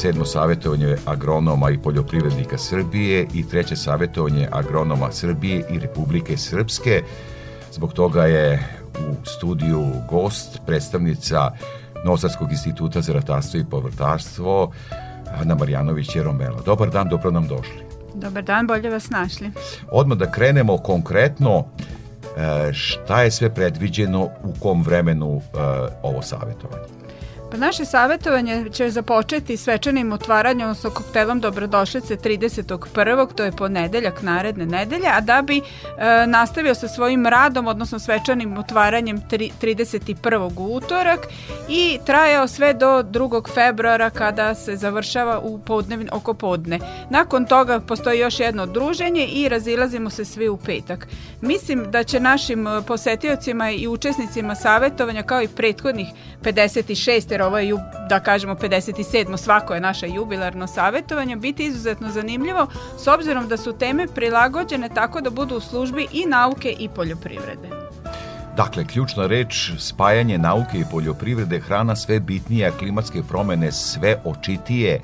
sedmo savjetovanje agronoma i poljoprivrednika Srbije i treće savjetovanje agronoma Srbije i Republike Srpske. Zbog toga je u studiju gost, predstavnica Novosadskog instituta za ratarstvo i povrtarstvo, Ana Marjanović Jeromela. Dobar dan, dobro nam došli. Dobar dan, bolje vas našli. Odmah da krenemo konkretno, e, šta je sve predviđeno u kom vremenu e, ovo savjetovanje? Pa Naše savjetovanje će započeti svečanim otvaranjem, sa koktelom dobrodošlice 31. to je ponedeljak naredne nedelje, a da bi e, nastavio sa svojim radom, odnosno svečanim otvaranjem 31. utorak i trajao sve do 2. februara kada se završava u podnevn, oko podne. Nakon toga postoji još jedno druženje i razilazimo se svi u petak. Mislim da će našim e, posetiocima i učesnicima savjetovanja kao i prethodnih 56 jer ovo je, da kažemo, 57. svako je naše jubilarno savjetovanje, biti izuzetno zanimljivo s obzirom da su teme prilagođene tako da budu u službi i nauke i poljoprivrede. Dakle, ključna reč, spajanje nauke i poljoprivrede, hrana sve bitnija, klimatske promene sve očitije.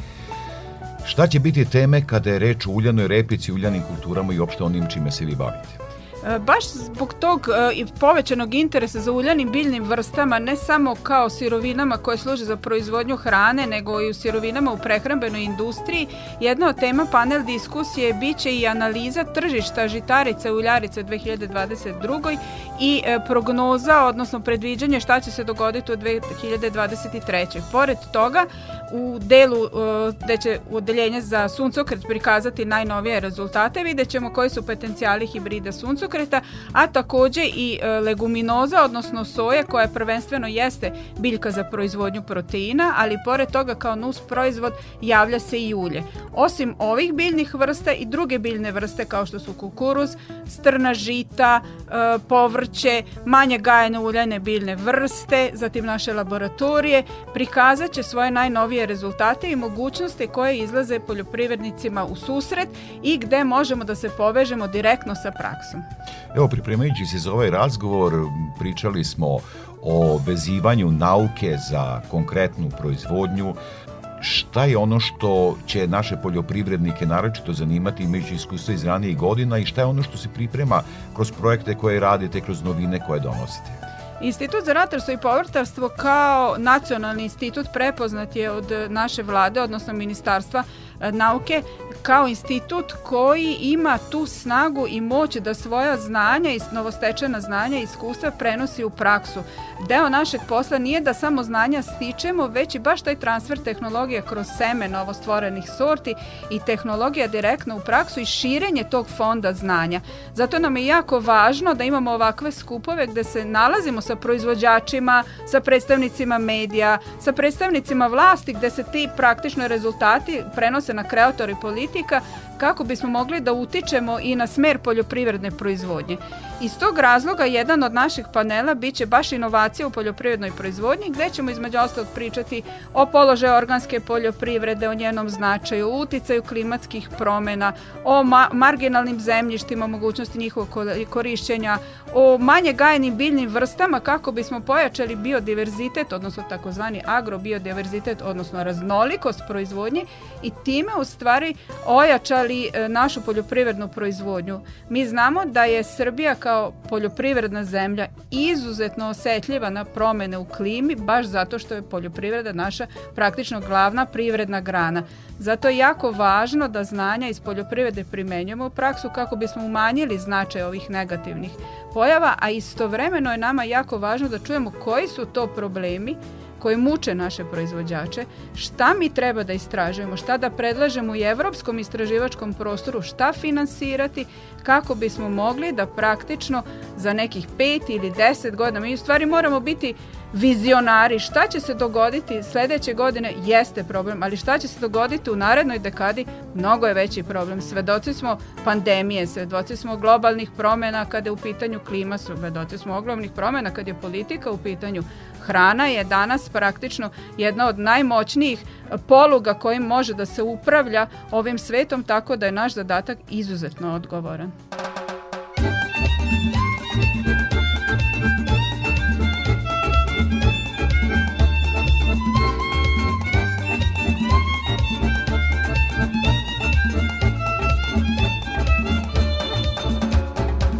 Šta će biti teme kada je reč o uljanoj repici, uljanim kulturama i opšte onim čime se vi bavite? E, baš zbog tog e, i povećanog interesa za uljanim biljnim vrstama, ne samo kao sirovinama koje služe za proizvodnju hrane, nego i u sirovinama u prehrambenoj industriji, jedna od tema panel diskusije biće i analiza tržišta žitarica i uljarica 2022. i e, prognoza, odnosno predviđanje šta će se dogoditi u 2023. Pored toga, u delu gde će odeljenje za suncokret prikazati najnovije rezultate, vidjet ćemo koji su potencijali hibrida suncokreta, a takođe i e, leguminoza, odnosno soja koja prvenstveno jeste biljka za proizvodnju proteina, ali pored toga kao nus proizvod javlja se i ulje. Osim ovih biljnih vrsta i druge biljne vrste kao što su kukuruz, strna žita, e, povrće, manje gajene uljane biljne vrste, zatim naše laboratorije, prikazat će svoje najnovije rezultate i mogućnosti koje izlaze poljoprivrednicima u susret i gde možemo da se povežemo direktno sa praksom. Evo, pripremajući se za ovaj razgovor, pričali smo o vezivanju nauke za konkretnu proizvodnju, šta je ono što će naše poljoprivrednike naročito zanimati imajući iskustva iz ranijih godina i šta je ono što se priprema kroz projekte koje radite, kroz novine koje donosite? Institut za ratarstvo i povrtarstvo kao nacionalni institut prepoznat je od naše vlade, odnosno ministarstva E, nauke kao institut koji ima tu snagu i moć da svoja znanja i novostečena znanja i iskustva prenosi u praksu. Deo našeg posla nije da samo znanja stičemo, već i baš taj transfer tehnologija kroz seme novostvorenih sorti i tehnologija direktno u praksu i širenje tog fonda znanja. Zato nam je jako važno da imamo ovakve skupove gde se nalazimo sa proizvođačima, sa predstavnicima medija, sa predstavnicima vlasti gde se ti praktično rezultati prenose na kreatori politika kako bismo mogli da utičemo i na smer poljoprivredne proizvodnje. Iz tog razloga jedan od naših panela biće baš inovacija u poljoprivrednoj proizvodnji gde ćemo između ostalog pričati o položaju organske poljoprivrede, o njenom značaju, uticaju klimatskih promena, o ma marginalnim zemljištima, mogućnosti njihovog korišćenja, o manje gajenim biljnim vrstama kako bismo pojačali biodiverzitet, odnosno takozvani agrobiodiverzitet, odnosno raznolikost proizvodnje i time u stvari ojačali poticali e, našu poljoprivrednu proizvodnju. Mi znamo da je Srbija kao poljoprivredna zemlja izuzetno osetljiva na promene u klimi, baš zato što je poljoprivreda naša praktično glavna privredna grana. Zato je jako važno da znanja iz poljoprivrede primenjujemo u praksu kako bismo umanjili značaj ovih negativnih pojava, a istovremeno je nama jako važno da čujemo koji su to problemi koje muče naše proizvođače, šta mi treba da istražujemo, šta da predlažemo u evropskom istraživačkom prostoru, šta finansirati, kako bismo mogli da praktično za nekih 5 ili 10 godina, mi u stvari moramo biti vizionari, šta će se dogoditi sledeće godine jeste problem, ali šta će se dogoditi u narednoj dekadi mnogo je veći problem. Svedoci smo pandemije, svedoci smo globalnih promena kada je u pitanju klima, svedoci smo ogromnih promena kada je politika u pitanju. Hrana je danas praktično jedna od najmoćnijih poluga kojim može da se upravlja ovim svetom tako da je naš zadatak izuzetno odgovoran.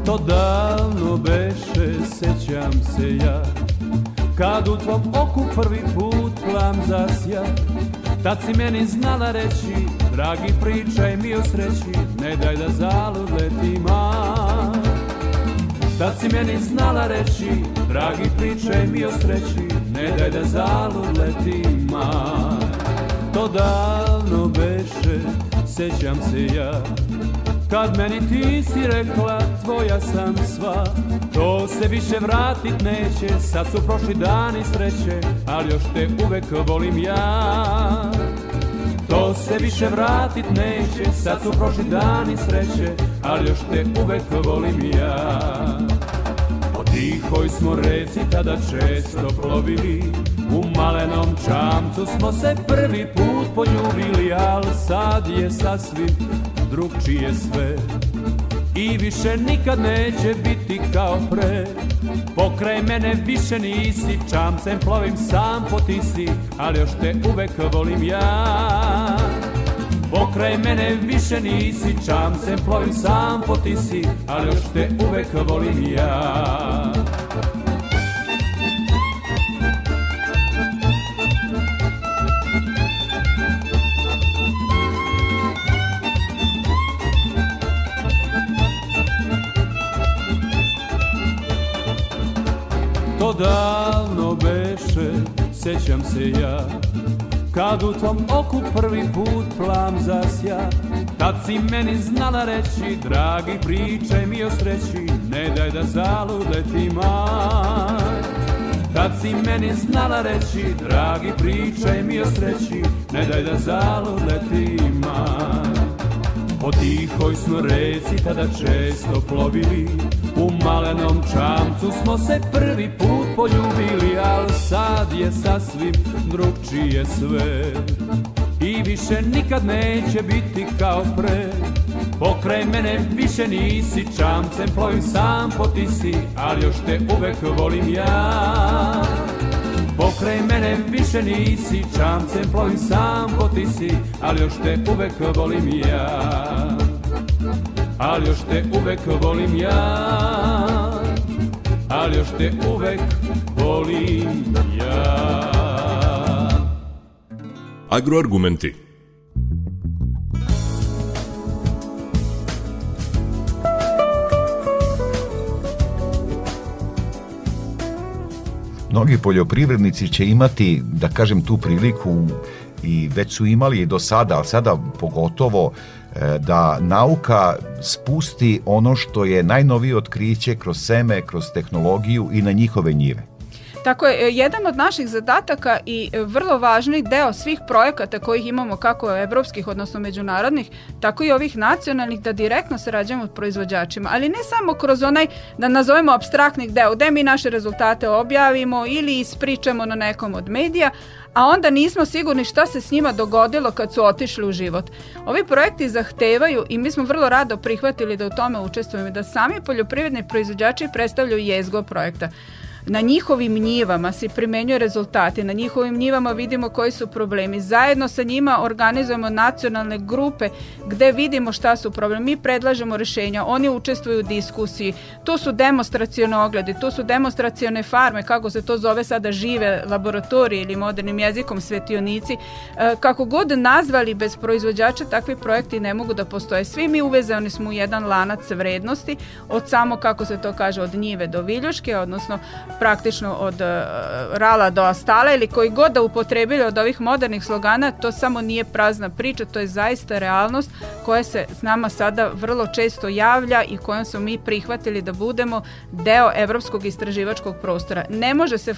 То давно беше, сеќам се ја, у твом оку први пут плам засја, Tad da si meni znala reći, dragi pričaj mi o sreći, ne daj da zalud letim, a da Tad si meni znala reći, dragi pričaj mi o sreći, ne daj da zalud letim, To davno beše, sećam se ja, Kad meni ti si rekla tvoja sam sva To se više vratit neće Sad su prošli dani sreće Ali još te uvek volim ja To se više vratit neće Sad su prošli dani sreće Ali još te uvek volim ja O tihoj smo reci tada često plovili U malenom čamcu smo se prvi put poljubili Al sad je sasvim drugčije sve I više nikad neće biti kao pre Pokraj mene više nisi Čamcem plovim sam po tisi Ali još te uvek volim ja Pokraj mene više nisi Čamcem plovim sam po tisi Ali još te uvek volim ja odavno beše, sećam se ja Kad u tom oku prvi put plam zasja Tad si meni znala reći, dragi pričaj mi o sreći Ne daj da zalude ti maj Tad si meni znala reći, dragi pričaj mi o sreći Ne daj da zalude ti maj po tihoj smo reci tada često plovili U malenom čamcu smo se prvi put poljubili, al sad je sasvim drugčije sve. I više nikad neće biti kao pre, pokraj mene više nisi, čamcem plovim sam po tisi, ali još te uvek volim ja. Pokraj mene više nisi, čamcem plovim sam po tisi, ali još te uvek volim ja. Ali još te uvek volim ja ali još te uvek volim ja. Agroargumenti Mnogi poljoprivrednici će imati, da kažem, tu priliku i već su imali do sada, ali sada pogotovo E, da nauka spusti ono što je najnovije otkriće kroz seme, kroz tehnologiju i na njihove njive. Tako je, e, jedan od naših zadataka i e, vrlo važni deo svih projekata kojih imamo kako evropskih, odnosno međunarodnih, tako i ovih nacionalnih, da direktno sarađujemo od proizvođačima, ali ne samo kroz onaj, da nazovemo abstraktnih deo, gde mi naše rezultate objavimo ili ispričamo na nekom od medija, a onda nismo sigurni šta se s njima dogodilo kad su otišli u život. Ovi projekti zahtevaju i mi smo vrlo rado prihvatili da u tome učestvujemo, da sami poljoprivredni proizvođači predstavljaju jezgo projekta na njihovim njivama se primenjuju rezultati, na njihovim njivama vidimo koji su problemi. Zajedno sa njima organizujemo nacionalne grupe gde vidimo šta su problemi. Mi predlažemo rešenja, oni učestvuju u diskusiji. To su demonstracione oglede, to su demonstracione farme, kako se to zove sada žive laboratorije ili modernim jezikom svetionici. E, kako god nazvali bez proizvođača takvi projekti ne mogu da postoje. Svi mi uvezani smo u jedan lanac vrednosti od samo kako se to kaže od njive do viljuške, odnosno praktično od e, rala do astala ili koji god da upotrebili od ovih modernih slogana, to samo nije prazna priča, to je zaista realnost koja se s nama sada vrlo često javlja i kojom smo mi prihvatili da budemo deo evropskog istraživačkog prostora. Ne može se e,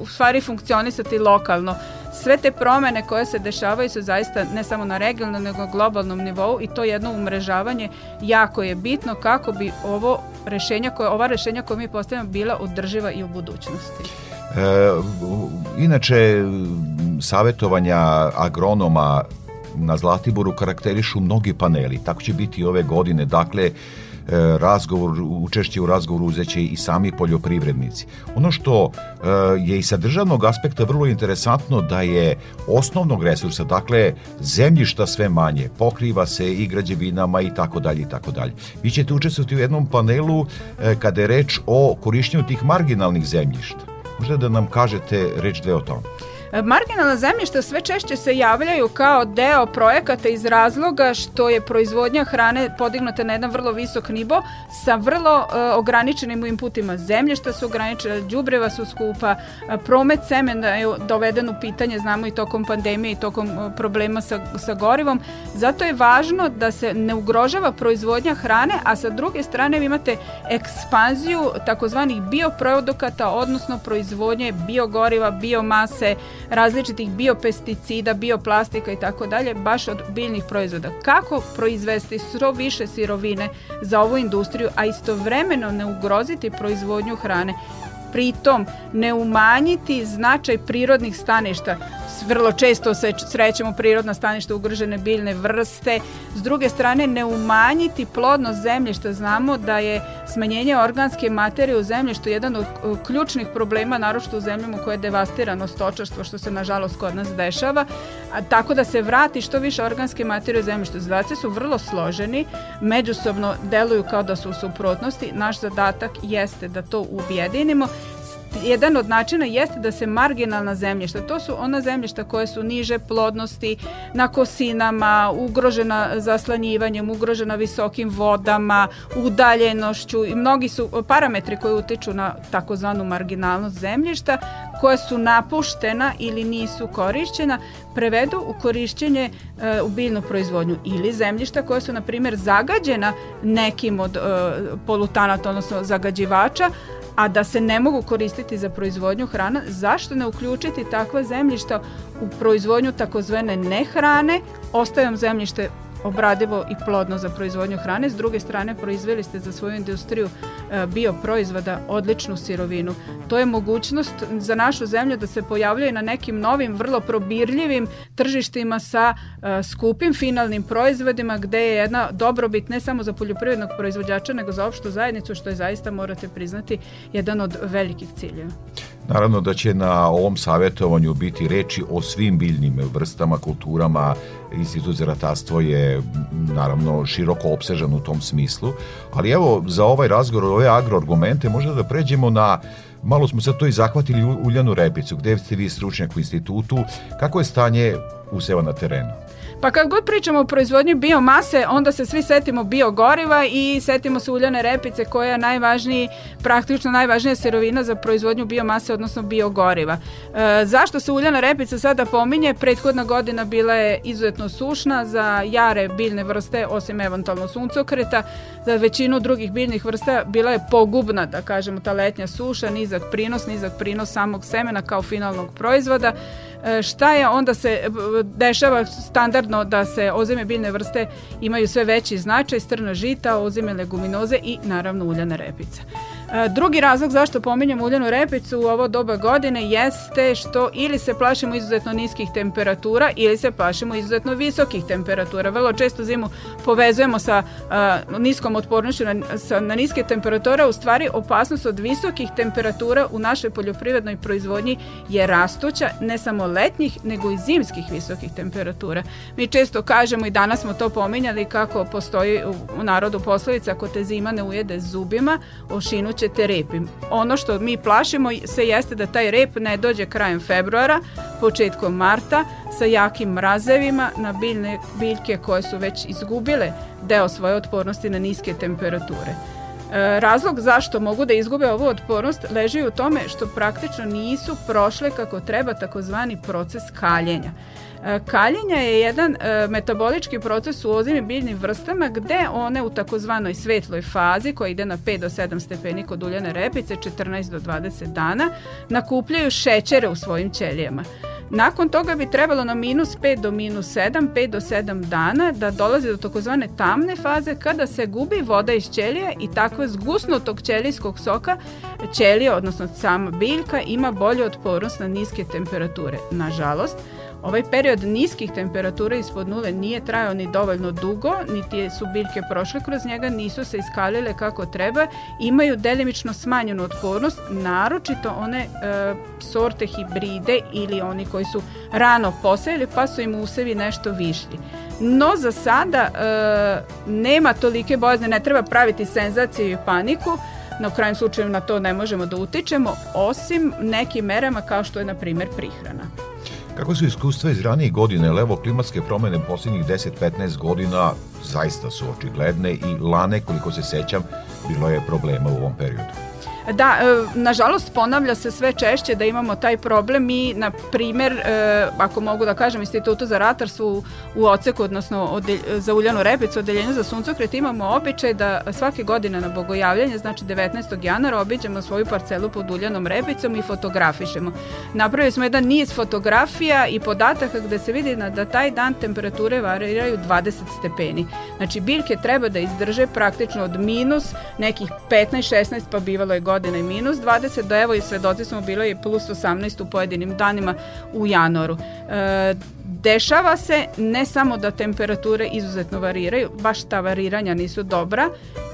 u stvari funkcionisati lokalno sve te promene koje se dešavaju su zaista ne samo na regionalnom nego globalnom nivou i to jedno umrežavanje jako je bitno kako bi ovo rešenja koje, ova rešenja koje mi postavljamo bila održiva i u budućnosti. E, inače, savetovanja agronoma na Zlatiboru karakterišu mnogi paneli. Tako će biti i ove godine. Dakle, E, razgovor, učešće u razgovoru uzeće i sami poljoprivrednici. Ono što e, je i sa državnog aspekta vrlo interesantno da je osnovnog resursa, dakle zemljišta sve manje, pokriva se i građevinama i tako dalje i tako dalje. Vi ćete učestvovati u jednom panelu e, kada je reč o korišćenju tih marginalnih zemljišta. Možete da nam kažete reč dve o tome. Marginalna zemljišta sve češće se javljaju kao deo projekata iz razloga što je proizvodnja hrane podignuta na jedan vrlo visok nivo sa vrlo e, ograničenim inputima. Zemljišta su ograničena, đubreva su skupa, e, promet semena je doveden u pitanje, znamo i tokom pandemije i tokom e, problema sa, sa gorivom. Zato je važno da se ne ugrožava proizvodnja hrane, a sa druge strane vi imate ekspanziju takozvanih bioprodukata, odnosno proizvodnje biogoriva, biomase, različitih biopesticida, bioplastika i tako dalje, baš od biljnih proizvoda. Kako proizvesti sro više sirovine za ovu industriju, a istovremeno ne ugroziti proizvodnju hrane? pritom ne umanjiti značaj prirodnih staništa vrlo često se srećemo prirodna staništa ugrožene biljne vrste. S druge strane, ne umanjiti plodnost zemlje, što Znamo da je smanjenje organske materije u zemlji, zemljištu jedan od ključnih problema, naročito u zemljama koje je devastirano stočarstvo, što se nažalost kod nas dešava. A, tako da se vrati što više organske materije u zemljištu. Zadaci su vrlo složeni, međusobno deluju kao da su u suprotnosti. Naš zadatak jeste da to objedinimo jedan od načina jeste da se marginalna zemljišta, to su ona zemljišta koje su niže plodnosti, na kosinama, ugrožena zaslanjivanjem, ugrožena visokim vodama, udaljenošću i mnogi su parametri koji utiču na takozvanu marginalnost zemljišta koja su napuštena ili nisu korišćena, prevedu u korišćenje e, u biljnu proizvodnju ili zemljišta koja su, na primjer, zagađena nekim od e, polutanata, odnosno zagađivača, a da se ne mogu koristiti za proizvodnju hrana, zašto ne uključiti takva zemljišta u proizvodnju takozvane nehrane, ostavljam zemljište obradivo i plodno za proizvodnju hrane. S druge strane, proizveli ste za svoju industriju e, bioproizvoda odličnu sirovinu. To je mogućnost za našu zemlju da se pojavljaju na nekim novim, vrlo probirljivim tržištima sa e, skupim finalnim proizvodima gde je jedna dobrobit ne samo za poljoprivrednog proizvođača nego za opštu zajednicu što je zaista morate priznati jedan od velikih ciljeva. Naravno da će na ovom savjetovanju biti reči o svim biljnim vrstama, kulturama, Institut za ratarstvo je naravno široko opsežan u tom smislu, ali evo za ovaj razgovor, ove agroargumente možda da pređemo na Malo smo sad to i zahvatili Uljanu Repicu, gde ste vi stručnjak u institutu. Kako je stanje useva na terenu? Pa kad god pričamo o proizvodnju biomase, onda se svi setimo biogoriva i setimo se uljane repice koja je najvažniji, praktično najvažnija sirovina za proizvodnju biomase, odnosno biogoriva. E, zašto se uljana repica sada pominje? Prethodna godina bila je izuzetno sušna za jare biljne vrste, osim eventualno suncokreta. Za većinu drugih biljnih vrsta bila je pogubna, da kažemo, ta letnja suša, nizak prinos, nizak prinos samog semena kao finalnog proizvoda. E, šta je onda se e, dešava standardno da se ozime biljne vrste imaju sve veći značaj, strna žita, ozime leguminoze i naravno uljana repica. Drugi razlog zašto pominjem uljenu repicu u ovo doba godine jeste što ili se plašimo izuzetno niskih temperatura ili se plašimo izuzetno visokih temperatura. Vrlo često zimu povezujemo sa uh, niskom otpornošću na, sa, na niske temperature, u stvari opasnost od visokih temperatura u našoj poljoprivrednoj proizvodnji je rastuća, ne samo letnjih, nego i zimskih visokih temperatura. Mi često kažemo i danas smo to pominjali kako postoji u, u narodu poslovica ako te zima ne ujede zubima, ošinut plaćate rep. Ono što mi plašimo se jeste da taj rep ne dođe krajem februara, početkom marta sa jakim mrazevima na biljne, biljke koje su već izgubile deo svoje otpornosti na niske temperature. E, razlog zašto mogu da izgube ovu otpornost leži u tome što praktično nisu prošle kako treba takozvani proces kaljenja. E, kaljenje je jedan e, metabolički proces u ozim biljnim vrstama gde one u takozvanoj svetloj fazi koja ide na 5 do 7 stepeni kod uljene repice 14 do 20 dana nakupljaju šećere u svojim ćelijama. Nakon toga bi trebalo na minus 5 do minus 7, 5 do 7 dana da dolazi do takozvane tamne faze kada se gubi voda iz ćelije i takve zgusnutog ćelijskog soka ćelija, odnosno sama biljka, ima bolju otpornost na niske temperature. Nažalost, Ovaj period niskih temperatura ispod nule nije trajao ni dovoljno dugo, niti su biljke prošle kroz njega, nisu se iskalile kako treba, imaju delimično smanjenu otpornost, naročito one e, sorte hibride ili oni koji su rano posejali pa su im usevi nešto višlji. No za sada e, nema tolike bojazne, ne treba praviti senzaciju i paniku, na no, krajem slučaju na to ne možemo da utičemo, osim nekim merama kao što je, na primjer, prihrana. Kako su iskustva iz ranijih godina, jer evo klimatske promene poslednjih 10-15 godina zaista su očigledne i lane, koliko se sećam, bilo je problema u ovom periodu. Da, e, nažalost ponavlja se sve češće da imamo taj problem i na primer, e, ako mogu da kažem, Institutu za ratarstvo u oceku, odnosno za uljanu repicu, odeljenje za suncokret, imamo običaj da svake godine na bogojavljanje, znači 19. januara, obiđemo svoju parcelu pod uljanom repicom i fotografišemo. Napravili smo jedan niz fotografija i podataka gde se vidi da taj dan temperature variraju 20 stepeni. Znači, biljke treba da izdrže praktično od minus nekih 15-16, pa bivalo je godina minus 20, do evo i svedoci smo bilo i plus 18 u pojedinim danima u januaru. E, dešava se ne samo da temperature izuzetno variraju, baš ta variranja nisu dobra,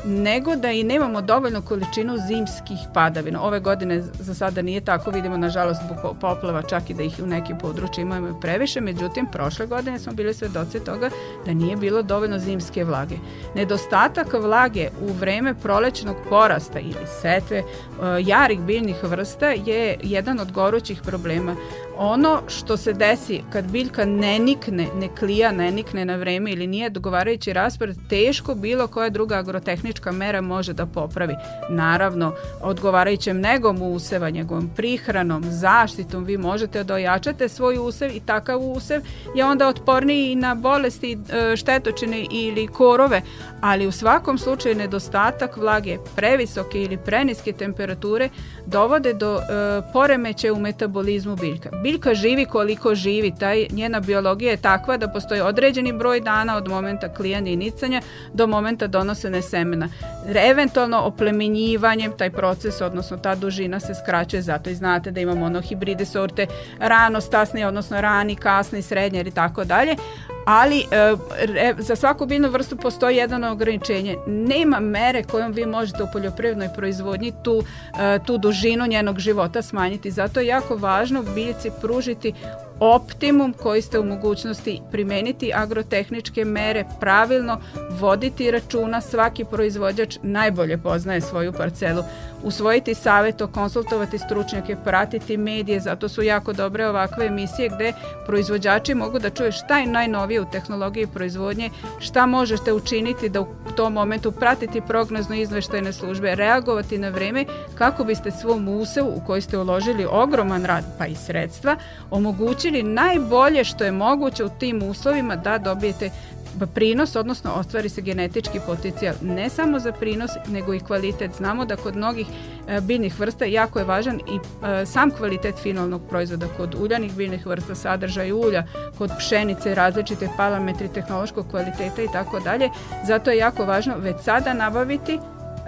nego da i nemamo dovoljnu količinu zimskih padavina. Ove godine za sada nije tako, vidimo nažalost zbog poplava čak i da ih u nekim područjima imamo previše, međutim prošle godine smo bili svedoci toga da nije bilo dovoljno zimske vlage. Nedostatak vlage u vreme prolećnog porasta ili setve e, jarih biljnih vrsta je jedan od gorućih problema ono što se desi kad biljka ne nikne, ne klija, ne nikne na vreme ili nije dogovarajući raspored, teško bilo koja druga agrotehnička mera može da popravi. Naravno, odgovarajućem negom useva, njegovom prihranom, zaštitom vi možete da ojačate svoj usev i takav usev je onda otporniji i na bolesti e, štetočine ili korove, ali u svakom slučaju nedostatak vlage, previsoke ili preniske temperature dovode do e, poremeće u metabolizmu biljka biljka živi koliko živi, taj, njena biologija je takva da postoji određeni broj dana od momenta klijanja i nicanja do momenta donosene semena. Eventualno oplemenjivanjem taj proces, odnosno ta dužina se skraćuje, zato i znate da imamo ono hibride sorte rano, stasne, odnosno rani, kasni, srednje i tako dalje, ali e, za svaku biljnu vrstu postoji jedno ograničenje. Nema mere kojom vi možete u poljoprivrednoj proizvodnji tu, e, tu dužinu njenog života smanjiti. Zato je jako važno biljci pružiti optimum koji ste u mogućnosti primeniti agrotehničke mere pravilno, voditi računa, svaki proizvođač najbolje poznaje svoju parcelu. Usvojiti saveto, konsultovati stručnjake, pratiti medije, zato su jako dobre ovakve emisije gde proizvođači mogu da čuje šta je najnovije u tehnologiji proizvodnje, šta možete učiniti da u tom momentu pratiti prognozno izveštajne službe, reagovati na vreme kako biste svom useu u koji ste uložili ogroman rad pa i sredstva omogućiti učili najbolje što je moguće u tim uslovima da dobijete prinos, odnosno ostvari se genetički potencijal ne samo za prinos, nego i kvalitet. Znamo da kod mnogih e, biljnih vrsta jako je važan i e, sam kvalitet finalnog proizvoda. Kod uljanih biljnih vrsta sadržaj ulja, kod pšenice različite parametri tehnološkog kvaliteta i tako dalje. Zato je jako važno već sada nabaviti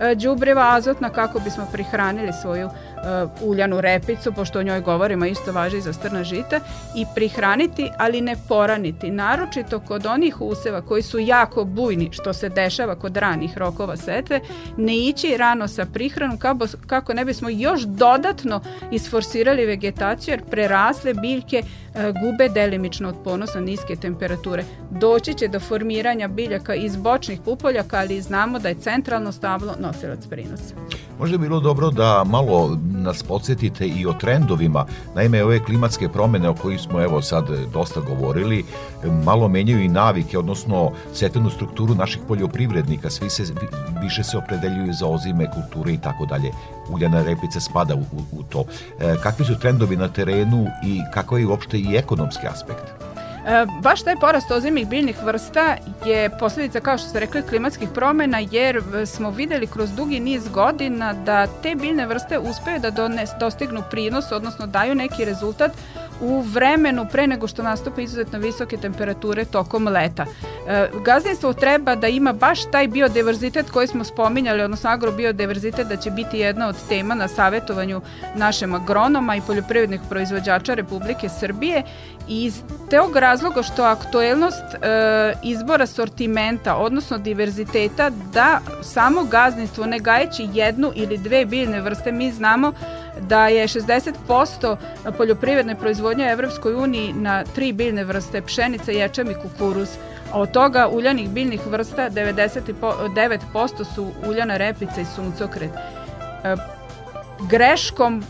e, đubreva azotna kako bismo prihranili svoju Eh, uljanu repicu, pošto o njoj govorimo isto važi i za strna žita, i prihraniti, ali ne poraniti. Naročito kod onih useva koji su jako bujni, što se dešava kod ranih rokova setve, ne ići rano sa prihranom kako, kako ne bismo još dodatno isforsirali vegetaciju, jer prerasle biljke eh, gube delimično otpornost na niske temperature. Doći će do formiranja biljaka iz bočnih pupoljaka, ali znamo da je centralno stavlo nosilac prinosa. Možda bi bilo dobro da malo nas podsjetite i o trendovima. Naime, ove klimatske promene o kojih smo evo sad dosta govorili, malo menjaju i navike, odnosno setenu strukturu naših poljoprivrednika. Svi se više se opredeljuju za ozime kulture i tako dalje. Uljana repica spada u, u, to. E, kakvi su trendovi na terenu i kako je uopšte i ekonomski aspekt? E, baš taj porast ozimih biljnih vrsta je posljedica, kao što ste rekli, klimatskih promjena, jer smo videli kroz dugi niz godina da te biljne vrste uspeju da dones, dostignu prinos, odnosno daju neki rezultat, u vremenu pre nego što nastupe izuzetno visoke temperature tokom leta. E, gazdinstvo treba da ima baš taj biodiverzitet koji smo spominjali, odnosno agrobiodiverzitet da će biti jedna od tema na savetovanju našem agronoma i poljoprivrednih proizvođača Republike Srbije i iz teog razloga što aktuelnost e, izbora sortimenta, odnosno diverziteta, da samo gazdinstvo ne gajeći jednu ili dve biljne vrste, mi znamo da je 60% poljoprivredne proizvodnje u Evropskoj uniji na tri biljne vrste, pšenica, ječam i kukuruz. A od toga uljanih biljnih vrsta 99% su uljana repica i suncokret. E, greškom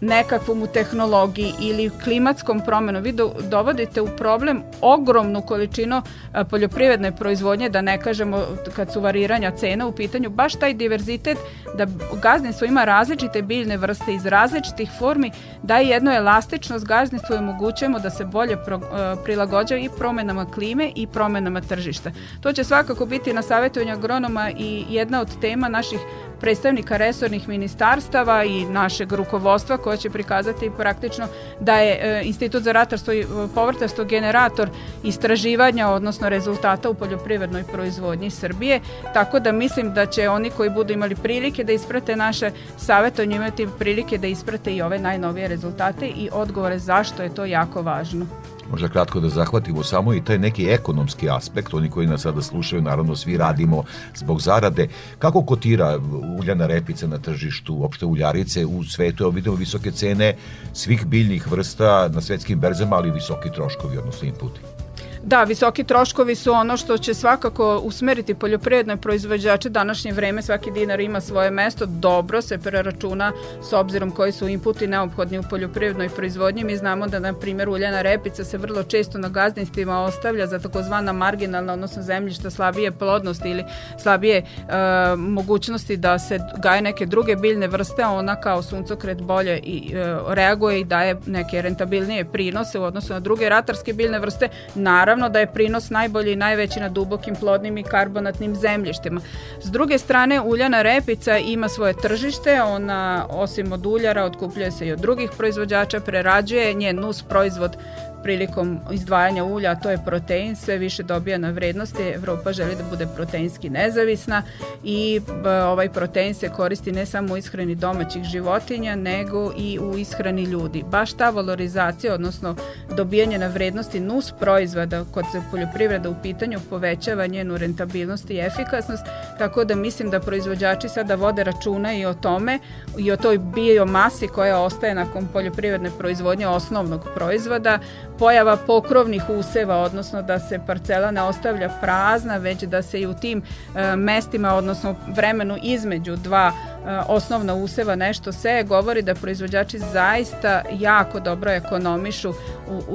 nekakvom u tehnologiji ili klimatskom promenom, vi do, dovodite u problem ogromnu količinu a, e, poljoprivredne proizvodnje, da ne kažemo kad su variranja cena u pitanju, baš taj diverzitet da gazdinstvo ima različite biljne vrste iz različitih formi, da je jedno elastičnost gazdinstvu i omogućujemo da se bolje pro, a, e, prilagođa i promenama klime i promenama tržišta. To će svakako biti na savjetovanju agronoma i jedna od tema naših predstavnika resornih ministarstava i našeg rukovodstva koje će prikazati praktično da je e, Institut za ratarstvo i e, povrtarstvo generator istraživanja, odnosno rezultata u poljoprivrednoj proizvodnji Srbije, tako da mislim da će oni koji budu imali prilike da isprate naše savete, savjetovanje imati prilike da isprate i ove najnovije rezultate i odgovore zašto je to jako važno možda kratko da zahvatimo samo i taj neki ekonomski aspekt, oni koji nas sada slušaju, naravno svi radimo zbog zarade. Kako kotira uljana repica na tržištu, uopšte uljarice u svetu, evo vidimo visoke cene svih biljnih vrsta na svetskim berzama, ali visoki troškovi, odnosno inputi. Da, visoki troškovi su ono što će svakako usmeriti poljoprivredne proizvođače današnje vreme, svaki dinar ima svoje mesto, dobro se preračuna s obzirom koji su inputi neophodni u poljoprivrednoj proizvodnji. Mi znamo da, na primjer, uljena repica se vrlo često na gazdinstvima ostavlja za takozvana marginalna, odnosno zemljišta slabije plodnosti ili slabije e, mogućnosti da se gaje neke druge biljne vrste, ona kao suncokret bolje i e, reaguje i daje neke rentabilnije prinose u odnosu na druge ratarske biljne vrste. Naravno, Naravno da je prinos najbolji i najveći na dubokim plodnim i karbonatnim zemljištima. S druge strane, uljana repica ima svoje tržište, ona osim od uljara otkupljuje se i od drugih proizvođača, prerađuje njen nus proizvod prilikom izdvajanja ulja, to je protein, sve više dobija na vrednosti. Evropa želi da bude proteinski nezavisna i ovaj protein se koristi ne samo u ishrani domaćih životinja, nego i u ishrani ljudi. Baš ta valorizacija, odnosno dobijanje na vrednosti nus proizvoda kod se poljoprivreda u pitanju povećava njenu rentabilnost i efikasnost, tako da mislim da proizvođači sada vode računa i o tome i o toj biomasi koja ostaje nakon poljoprivredne proizvodnje osnovnog proizvoda, pojava pokrovnih useva, odnosno da se parcela ne ostavlja prazna, već da se i u tim e, mestima, odnosno vremenu između dva e, osnovna useva nešto se govori da proizvođači zaista jako dobro ekonomišu u,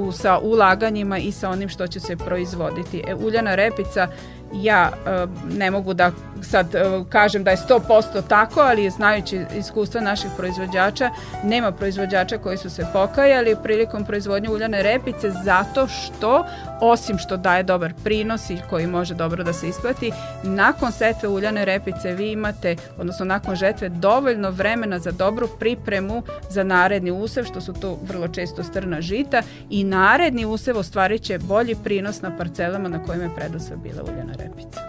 u, sa ulaganjima i sa onim što će se proizvoditi. E, uljana repica ja e, ne mogu da sad e, kažem da je 100% tako, ali znajući iskustva naših proizvođača, nema proizvođača koji su se pokajali prilikom proizvodnje uljane repice zato što, osim što daje dobar prinos i koji može dobro da se isplati, nakon setve uljane repice vi imate, odnosno nakon žetve, dovoljno vremena za dobru pripremu za naredni usev, što su to vrlo često strna žita i naredni usev ostvarit će bolji prinos na parcelama na kojima je predosva bila uljana repica.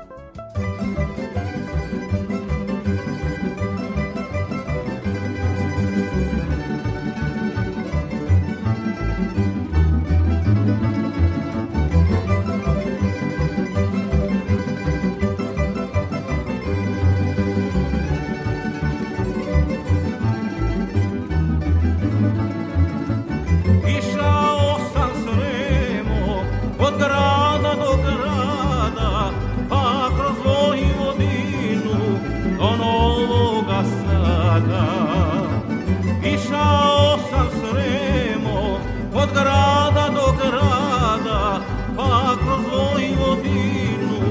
pada, pa kroz moju obinu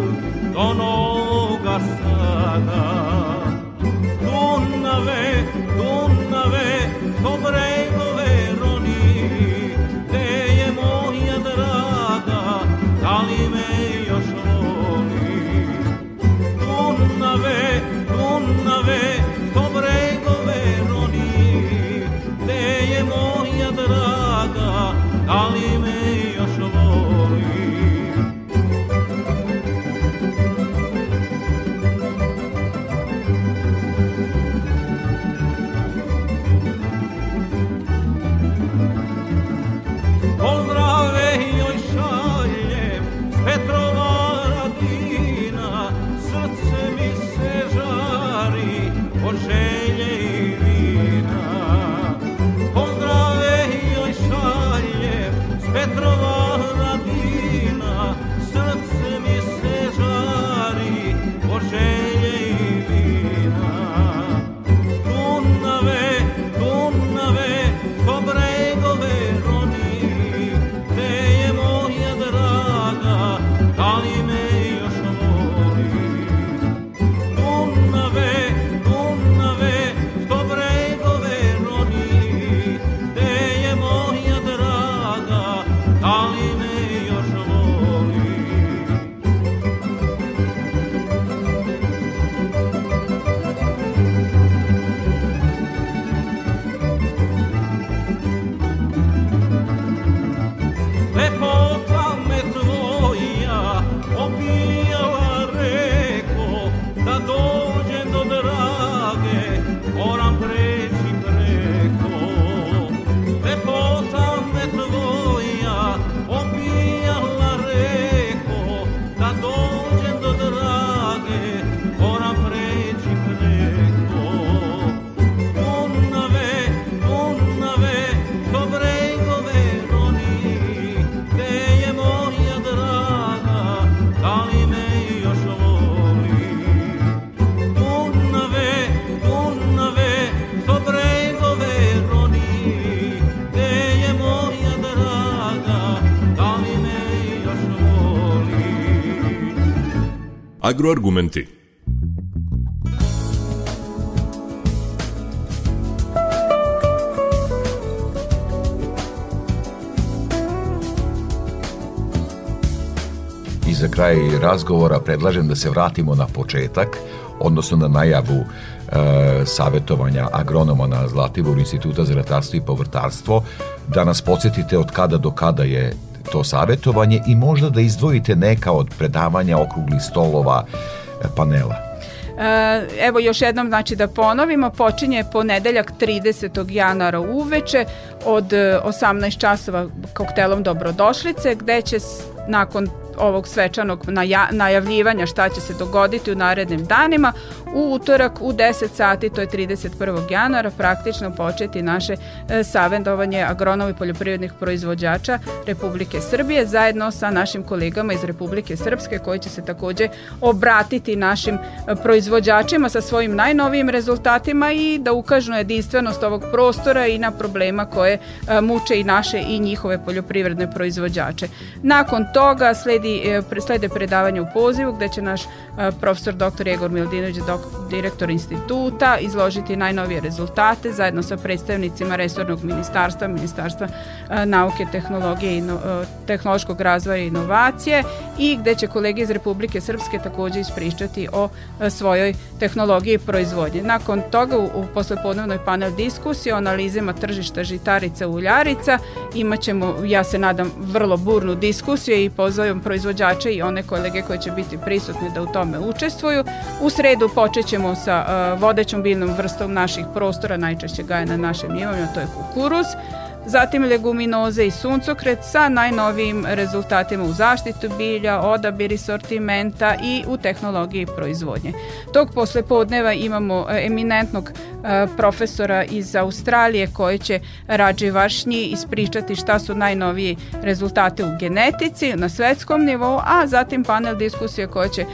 abandon. Agroargumenti. I za kraj razgovora predlažem da se vratimo na početak, odnosno na najavu e, savjetovanja agronoma na Zlatiboru Instituta za ratarstvo i povrtarstvo, da nas podsjetite od kada do kada je to savjetovanje i možda da izdvojite neka od predavanja okruglih stolova e, panela? E, evo još jednom znači da ponovimo, počinje ponedeljak 30. januara uveče od 18 e, časova koktelom dobrodošlice gde će nakon ovog svečanog naja, najavljivanja šta će se dogoditi u narednim danima u utorak u 10 sati, to je 31. januara, praktično početi naše e, savendovanje agronomi poljoprivrednih proizvođača Republike Srbije zajedno sa našim kolegama iz Republike Srpske koji će se takođe obratiti našim e, proizvođačima sa svojim najnovijim rezultatima i da ukažu na jedinstvenost ovog prostora i na problema koje e, muče i naše i njihove poljoprivredne proizvođače. Nakon toga sledi sledi, slede da predavanje u pozivu gde će naš e, profesor dr. Egor Mildinović, dok, direktor instituta, izložiti najnovije rezultate zajedno sa predstavnicima resornog ministarstva, ministarstva e, nauke, tehnologije i e, tehnološkog razvoja i inovacije i gde će kolege iz Republike Srpske takođe ispričati o svojoj tehnologiji proizvodnje. Nakon toga u, u poslepodnevnoj panel diskusiji o analizima tržišta žitarica uljarica imat ćemo, ja se nadam, vrlo burnu diskusiju i pozovem proizvodnje proizvođače i one kolege koje će biti prisutne da u tome učestvuju. U sredu počet ćemo sa uh, vodećom biljnom vrstom naših prostora, najčešće gaje na našim njivama, to je kukuruz. Zatim leguminoze i suncokret sa najnovijim rezultatima u zaštitu bilja, odabiri sortimenta i u tehnologiji proizvodnje. Tog posle podneva imamo e, eminentnog e, profesora iz Australije koji će Rađe vašnji ispričati šta su najnoviji rezultate u genetici na svetskom nivou, a zatim panel diskusije koje će e,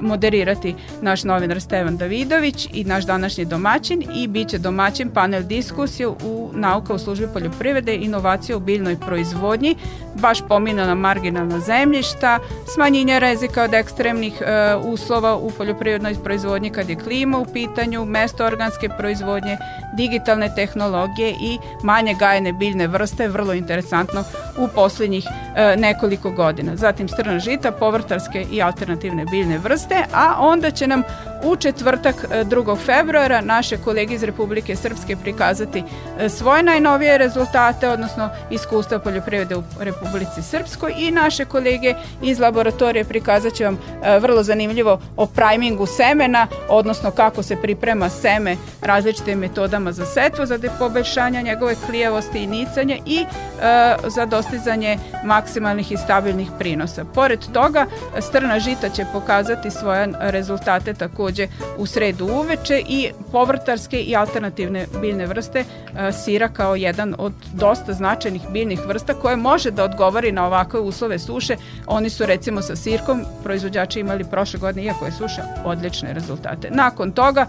moderirati naš novinar Stevan Davidović i naš današnji domaćin i bit će domaćin panel diskusije u nauka u službi poljoprivrede poljoprivrede, inovacije u biljnoj proizvodnji, baš pominana marginalna zemljišta, smanjenje rizika od ekstremnih e, uslova u poljoprivrednoj proizvodnji kad je klima u pitanju, mesto organske proizvodnje, digitalne tehnologije i manje gajene biljne vrste, vrlo interesantno u poslednjih e, nekoliko godina. Zatim strna žita, povrtarske i alternativne biljne vrste, a onda će nam u četvrtak 2. E, februara naše kolege iz Republike Srpske prikazati e, svoje najnovije rezultate, odnosno iskustva poljoprivrede u Republici Srpskoj i naše kolege iz laboratorije prikazat će vam e, vrlo zanimljivo o primingu semena, odnosno kako se priprema seme različitim metodama za setvo, za poboljšanje njegove klijavosti i nicanje i za dostizanje maksimalnih i stabilnih prinosa. Pored toga, strna žita će pokazati svoje rezultate takođe takođe u sredu uveče i povrtarske i alternativne biljne vrste e, sira kao jedan od dosta značajnih biljnih vrsta koje može da odgovori na ovakve uslove suše. Oni su recimo sa sirkom proizvođači imali prošle godine, iako je suša, odlične rezultate. Nakon toga e,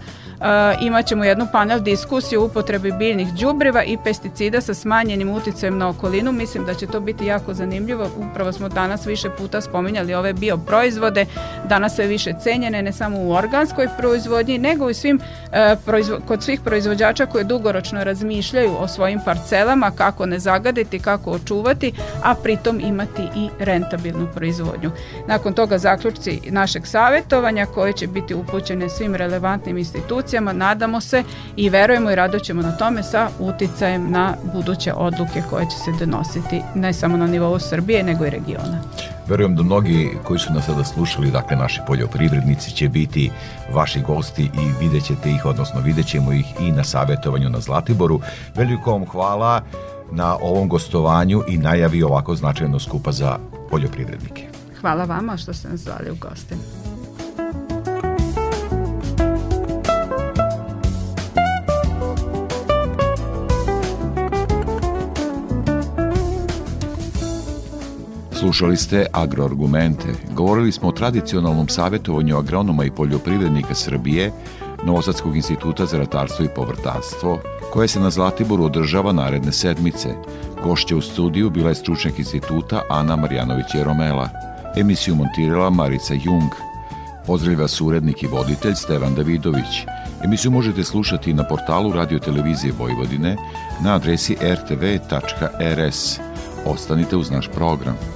imat ćemo jednu panel diskusiju o upotrebi biljnih đubriva i pesticida sa smanjenim uticajem na okolinu. Mislim da će to biti jako zanimljivo. Upravo smo danas više puta spominjali ove bioproizvode, danas sve više cenjene, ne samo u organskoj domaćinskoj proizvodnji, nego i svim, e, proizvo, kod svih proizvođača koji dugoročno razmišljaju o svojim parcelama, kako ne zagaditi, kako očuvati, a pritom imati i rentabilnu proizvodnju. Nakon toga zaključci našeg savjetovanja koje će biti upućene svim relevantnim institucijama, nadamo se i verujemo i rado ćemo na tome sa uticajem na buduće odluke koje će se donositi ne samo na nivou Srbije nego i regiona. Verujem da mnogi koji su nas sada slušali, dakle naši poljoprivrednici će biti vaši gosti i vidjet ćete ih, odnosno vidjet ćemo ih i na savjetovanju na Zlatiboru. Veliko vam hvala na ovom gostovanju i najavi ovako značajno skupa za poljoprivrednike. Hvala vama što ste nas zvali u goste. Slušali ste agroargumente. Govorili smo o tradicionalnom savjetovanju agronoma i poljoprivrednika Srbije, Novosadskog instituta za ratarstvo i povrtarstvo, koje se na Zlatiboru održava naredne sedmice. Gošća u studiju bila je stručnjak instituta Ana Marjanović-Jeromela. Emisiju montirala Marica Jung. Pozdravlja vas urednik i voditelj Stevan Davidović. Emisiju možete slušati na portalu Radio Televizije Vojvodine na adresi rtv.rs. Ostanite uz naš program.